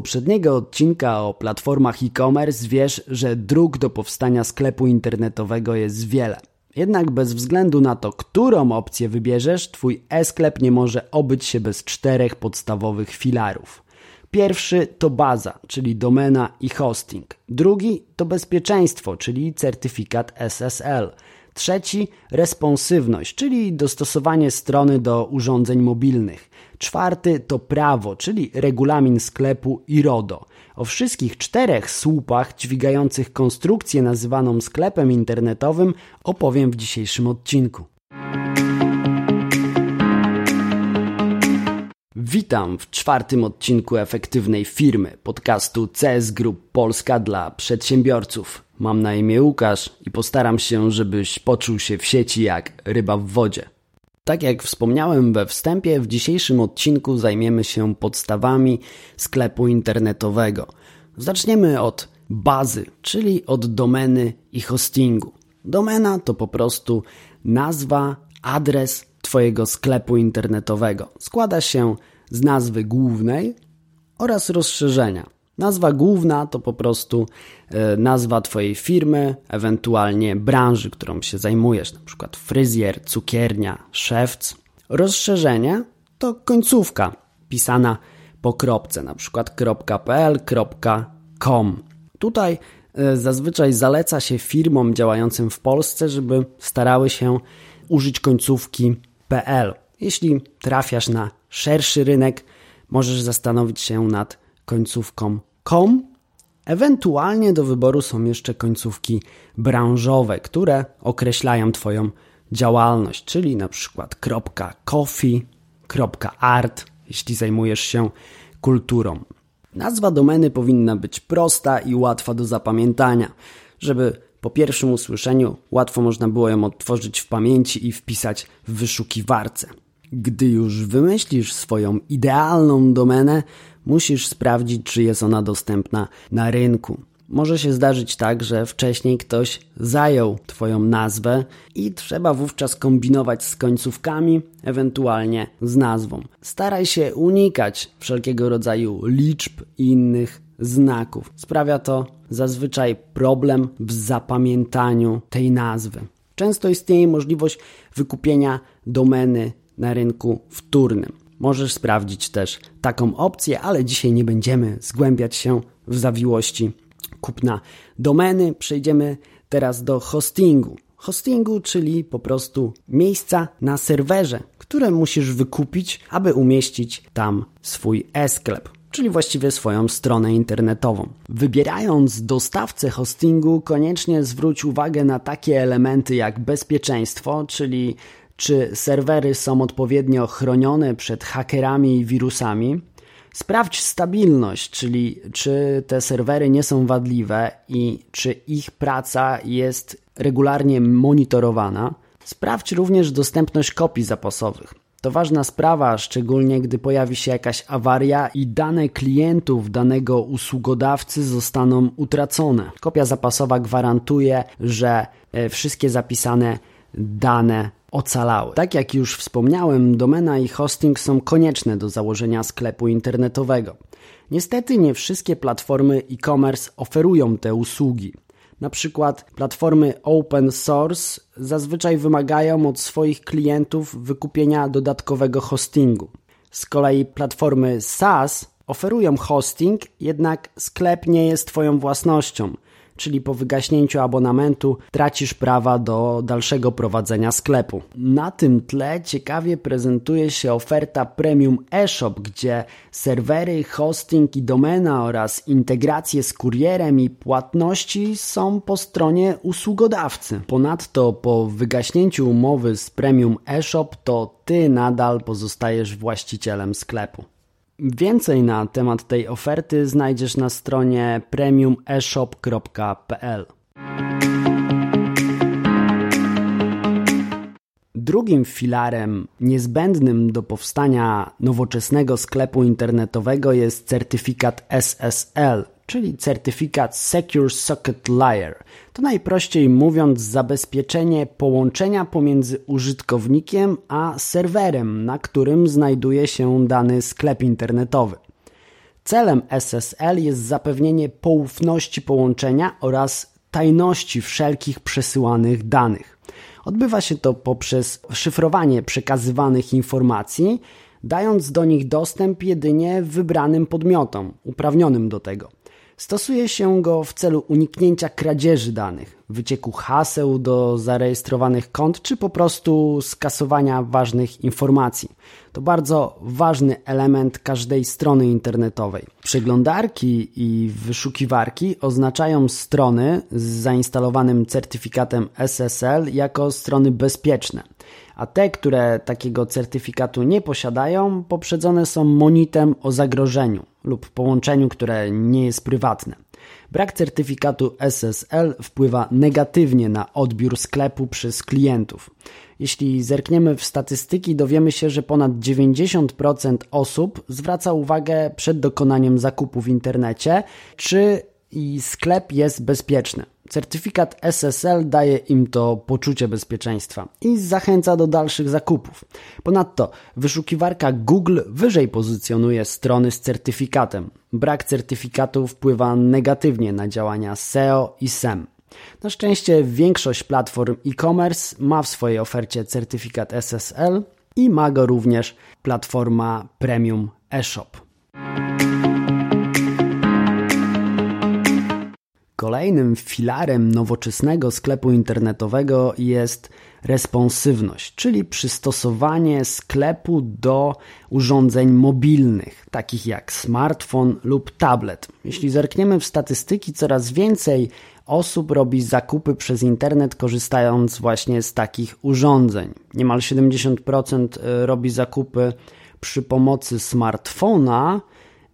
poprzedniego odcinka o platformach e-commerce wiesz, że dróg do powstania sklepu internetowego jest wiele. Jednak bez względu na to, którą opcję wybierzesz, Twój e-sklep nie może obyć się bez czterech podstawowych filarów. Pierwszy to baza, czyli domena i hosting. Drugi to bezpieczeństwo, czyli certyfikat SSL. Trzeci responsywność, czyli dostosowanie strony do urządzeń mobilnych. Czwarty to prawo, czyli regulamin sklepu i RODO. O wszystkich czterech słupach dźwigających konstrukcję nazywaną sklepem internetowym opowiem w dzisiejszym odcinku. Witam w czwartym odcinku efektywnej firmy podcastu CS Group Polska dla przedsiębiorców. Mam na imię Łukasz i postaram się, żebyś poczuł się w sieci jak ryba w wodzie. Tak jak wspomniałem we wstępie, w dzisiejszym odcinku zajmiemy się podstawami sklepu internetowego. Zaczniemy od bazy, czyli od domeny i hostingu. Domena to po prostu nazwa, adres Twojego sklepu internetowego. Składa się z nazwy głównej oraz rozszerzenia. Nazwa główna to po prostu e, nazwa Twojej firmy, ewentualnie branży, którą się zajmujesz, na przykład fryzjer, cukiernia, szewc. Rozszerzenie to końcówka pisana po kropce, na przykład .pl, .com. Tutaj e, zazwyczaj zaleca się firmom działającym w Polsce, żeby starały się użyć końcówki .pl. Jeśli trafiasz na szerszy rynek, możesz zastanowić się nad końcówką .com. Ewentualnie do wyboru są jeszcze końcówki branżowe, które określają Twoją działalność, czyli na przykład .coffee, .art, jeśli zajmujesz się kulturą. Nazwa domeny powinna być prosta i łatwa do zapamiętania, żeby po pierwszym usłyszeniu łatwo można było ją odtworzyć w pamięci i wpisać w wyszukiwarce. Gdy już wymyślisz swoją idealną domenę, musisz sprawdzić, czy jest ona dostępna na rynku. Może się zdarzyć tak, że wcześniej ktoś zajął Twoją nazwę i trzeba wówczas kombinować z końcówkami, ewentualnie z nazwą. Staraj się unikać wszelkiego rodzaju liczb i innych znaków. Sprawia to zazwyczaj problem w zapamiętaniu tej nazwy. Często istnieje możliwość wykupienia domeny na rynku wtórnym. Możesz sprawdzić też taką opcję, ale dzisiaj nie będziemy zgłębiać się w zawiłości kupna domeny. Przejdziemy teraz do hostingu. Hostingu, czyli po prostu miejsca na serwerze, które musisz wykupić, aby umieścić tam swój e-sklep czyli właściwie swoją stronę internetową. Wybierając dostawcę hostingu, koniecznie zwróć uwagę na takie elementy jak bezpieczeństwo, czyli czy serwery są odpowiednio chronione przed hakerami i wirusami. Sprawdź stabilność, czyli czy te serwery nie są wadliwe i czy ich praca jest regularnie monitorowana. Sprawdź również dostępność kopii zapasowych. To ważna sprawa, szczególnie gdy pojawi się jakaś awaria i dane klientów danego usługodawcy zostaną utracone. Kopia zapasowa gwarantuje, że e, wszystkie zapisane dane ocalały. Tak jak już wspomniałem, domena i hosting są konieczne do założenia sklepu internetowego. Niestety nie wszystkie platformy e-commerce oferują te usługi. Na przykład platformy open source zazwyczaj wymagają od swoich klientów wykupienia dodatkowego hostingu. Z kolei platformy SaaS oferują hosting, jednak sklep nie jest Twoją własnością – czyli po wygaśnięciu abonamentu tracisz prawa do dalszego prowadzenia sklepu. Na tym tle ciekawie prezentuje się oferta Premium eShop, gdzie serwery, hosting i domena oraz integracje z kurierem i płatności są po stronie usługodawcy. Ponadto po wygaśnięciu umowy z Premium eShop to ty nadal pozostajesz właścicielem sklepu. Więcej na temat tej oferty znajdziesz na stronie premiumeshop.pl. Drugim filarem niezbędnym do powstania nowoczesnego sklepu internetowego jest certyfikat SSL, czyli certyfikat Secure Socket Layer. To najprościej mówiąc zabezpieczenie połączenia pomiędzy użytkownikiem a serwerem, na którym znajduje się dany sklep internetowy. Celem SSL jest zapewnienie poufności połączenia oraz tajności wszelkich przesyłanych danych. Odbywa się to poprzez szyfrowanie przekazywanych informacji, dając do nich dostęp jedynie wybranym podmiotom uprawnionym do tego. Stosuje się go w celu uniknięcia kradzieży danych, wycieku haseł do zarejestrowanych kont, czy po prostu skasowania ważnych informacji. To bardzo ważny element każdej strony internetowej. Przeglądarki i wyszukiwarki oznaczają strony z zainstalowanym certyfikatem SSL jako strony bezpieczne a te, które takiego certyfikatu nie posiadają, poprzedzone są monitem o zagrożeniu lub połączeniu, które nie jest prywatne. Brak certyfikatu SSL wpływa negatywnie na odbiór sklepu przez klientów. Jeśli zerkniemy w statystyki, dowiemy się, że ponad 90% osób zwraca uwagę przed dokonaniem zakupu w internecie, czy i sklep jest bezpieczny. Certyfikat SSL daje im to poczucie bezpieczeństwa i zachęca do dalszych zakupów. Ponadto wyszukiwarka Google wyżej pozycjonuje strony z certyfikatem. Brak certyfikatu wpływa negatywnie na działania SEO i SEM. Na szczęście większość platform e-commerce ma w swojej ofercie certyfikat SSL i ma go również platforma Premium eShop. Kolejnym filarem nowoczesnego sklepu internetowego jest responsywność, czyli przystosowanie sklepu do urządzeń mobilnych, takich jak smartfon lub tablet. Jeśli zerkniemy w statystyki, coraz więcej osób robi zakupy przez internet korzystając właśnie z takich urządzeń. Niemal 70% e, robi zakupy przy pomocy smartfona,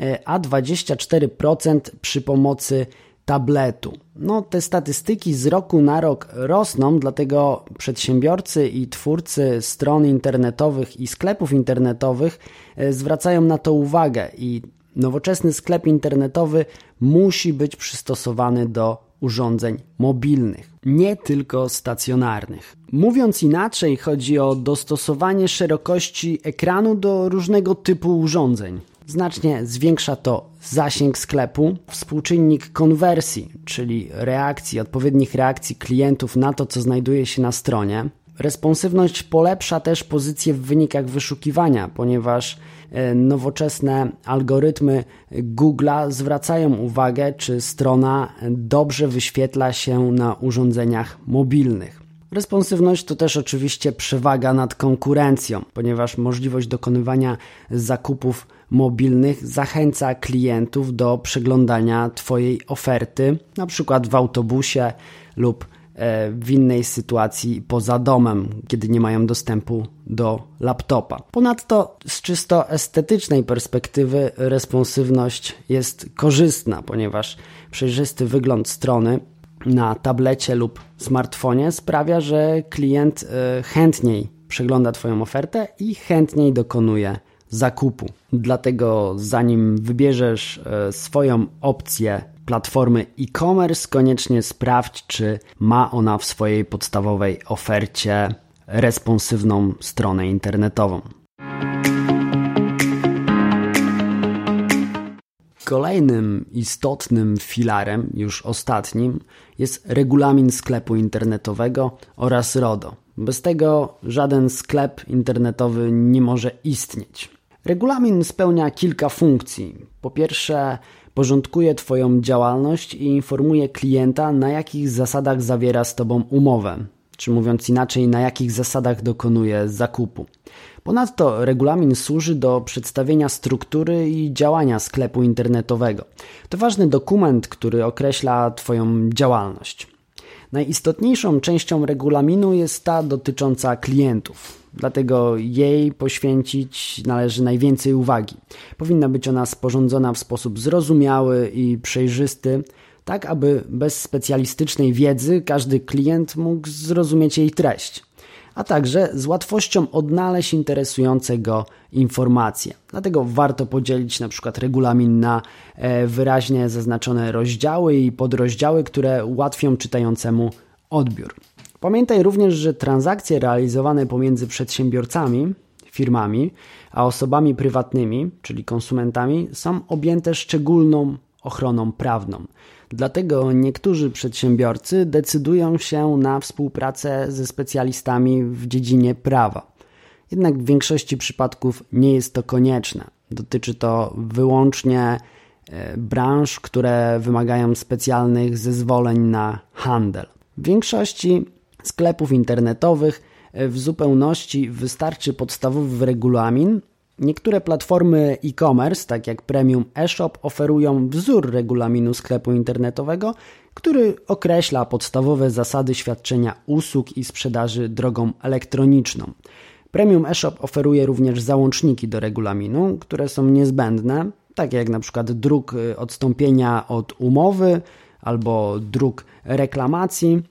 e, a 24% przy pomocy tabletu. No, te statystyki z roku na rok rosną, dlatego przedsiębiorcy i twórcy stron internetowych i sklepów internetowych e, zwracają na to uwagę i nowoczesny sklep internetowy musi być przystosowany do urządzeń mobilnych, nie tylko stacjonarnych. Mówiąc inaczej, chodzi o dostosowanie szerokości ekranu do różnego typu urządzeń. Znacznie zwiększa to zasięg sklepu, współczynnik konwersji, czyli reakcji, odpowiednich reakcji klientów na to, co znajduje się na stronie. Responsywność polepsza też pozycję w wynikach wyszukiwania, ponieważ e, nowoczesne algorytmy Google'a zwracają uwagę, czy strona dobrze wyświetla się na urządzeniach mobilnych. Responsywność to też oczywiście przewaga nad konkurencją, ponieważ możliwość dokonywania zakupów mobilnych zachęca klientów do przeglądania Twojej oferty, na przykład w autobusie lub e, w innej sytuacji poza domem, kiedy nie mają dostępu do laptopa. Ponadto z czysto estetycznej perspektywy responsywność jest korzystna, ponieważ przejrzysty wygląd strony na tablecie lub smartfonie sprawia, że klient e, chętniej przegląda Twoją ofertę i chętniej dokonuje zakupu. Dlatego zanim wybierzesz e, swoją opcję platformy e-commerce, koniecznie sprawdź, czy ma ona w swojej podstawowej ofercie responsywną stronę internetową. Kolejnym istotnym filarem, już ostatnim, jest regulamin sklepu internetowego oraz RODO. Bez tego żaden sklep internetowy nie może istnieć. Regulamin spełnia kilka funkcji. Po pierwsze, porządkuje Twoją działalność i informuje klienta, na jakich zasadach zawiera z Tobą umowę, czy mówiąc inaczej, na jakich zasadach dokonuje zakupu. Ponadto regulamin służy do przedstawienia struktury i działania sklepu internetowego. To ważny dokument, który określa Twoją działalność. Najistotniejszą częścią regulaminu jest ta dotycząca klientów, dlatego jej poświęcić należy najwięcej uwagi. Powinna być ona sporządzona w sposób zrozumiały i przejrzysty, tak aby bez specjalistycznej wiedzy każdy klient mógł zrozumieć jej treść a także z łatwością odnaleźć interesujące go informacje. Dlatego warto podzielić na przykład regulamin na e, wyraźnie zaznaczone rozdziały i podrozdziały, które ułatwią czytającemu odbiór. Pamiętaj również, że transakcje realizowane pomiędzy przedsiębiorcami, firmami, a osobami prywatnymi, czyli konsumentami, są objęte szczególną ochroną prawną. Dlatego niektórzy przedsiębiorcy decydują się na współpracę ze specjalistami w dziedzinie prawa. Jednak w większości przypadków nie jest to konieczne. Dotyczy to wyłącznie e, branż, które wymagają specjalnych zezwoleń na handel. W większości sklepów internetowych e, w zupełności wystarczy podstawowy regulamin. Niektóre platformy e-commerce, tak jak Premium eShop, oferują wzór regulaminu sklepu internetowego, który określa podstawowe zasady świadczenia usług i sprzedaży drogą elektroniczną. Premium eShop oferuje również załączniki do regulaminu, które są niezbędne, takie jak na przykład druk y, odstąpienia od umowy albo druk reklamacji.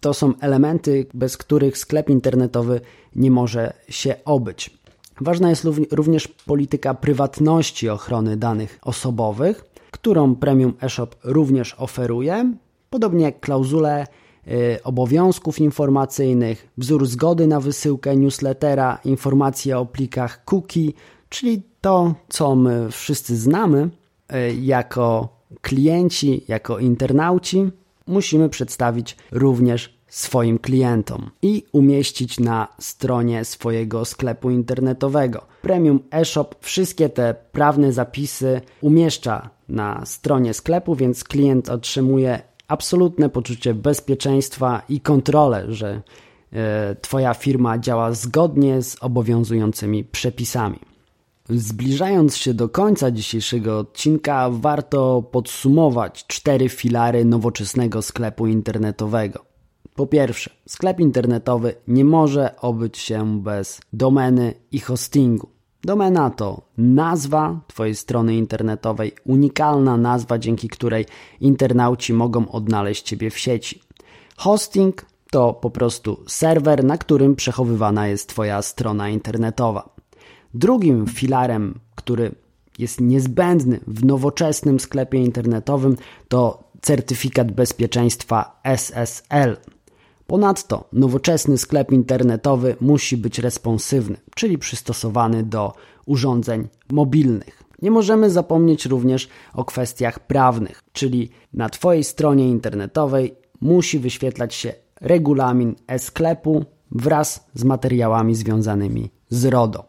To są elementy, bez których sklep internetowy nie może się obyć. Ważna jest również polityka prywatności ochrony danych osobowych, którą Premium eShop również oferuje, podobnie jak klauzule y, obowiązków informacyjnych, wzór zgody na wysyłkę newslettera, informacje o plikach cookie, czyli to, co my wszyscy znamy y, jako klienci, jako internauci, musimy przedstawić również swoim klientom i umieścić na stronie swojego sklepu internetowego. Premium eShop wszystkie te prawne zapisy umieszcza na stronie sklepu, więc klient otrzymuje absolutne poczucie bezpieczeństwa i kontrolę, że e, Twoja firma działa zgodnie z obowiązującymi przepisami. Zbliżając się do końca dzisiejszego odcinka, warto podsumować cztery filary nowoczesnego sklepu internetowego. Po pierwsze, sklep internetowy nie może obyć się bez domeny i hostingu. Domena to nazwa Twojej strony internetowej, unikalna nazwa, dzięki której internauci mogą odnaleźć Ciebie w sieci. Hosting to po prostu serwer, na którym przechowywana jest Twoja strona internetowa. Drugim filarem, który jest niezbędny w nowoczesnym sklepie internetowym, to certyfikat bezpieczeństwa SSL. Ponadto nowoczesny sklep internetowy musi być responsywny, czyli przystosowany do urządzeń mobilnych. Nie możemy zapomnieć również o kwestiach prawnych, czyli na Twojej stronie internetowej musi wyświetlać się regulamin e-sklepu wraz z materiałami związanymi z RODO.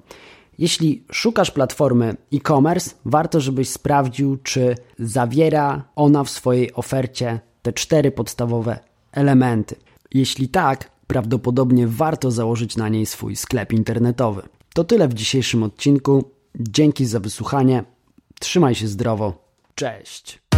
Jeśli szukasz platformy e-commerce, warto, żebyś sprawdził, czy zawiera ona w swojej ofercie te cztery podstawowe elementy. Jeśli tak, prawdopodobnie warto założyć na niej swój sklep internetowy. To tyle w dzisiejszym odcinku. Dzięki za wysłuchanie. Trzymaj się zdrowo. Cześć.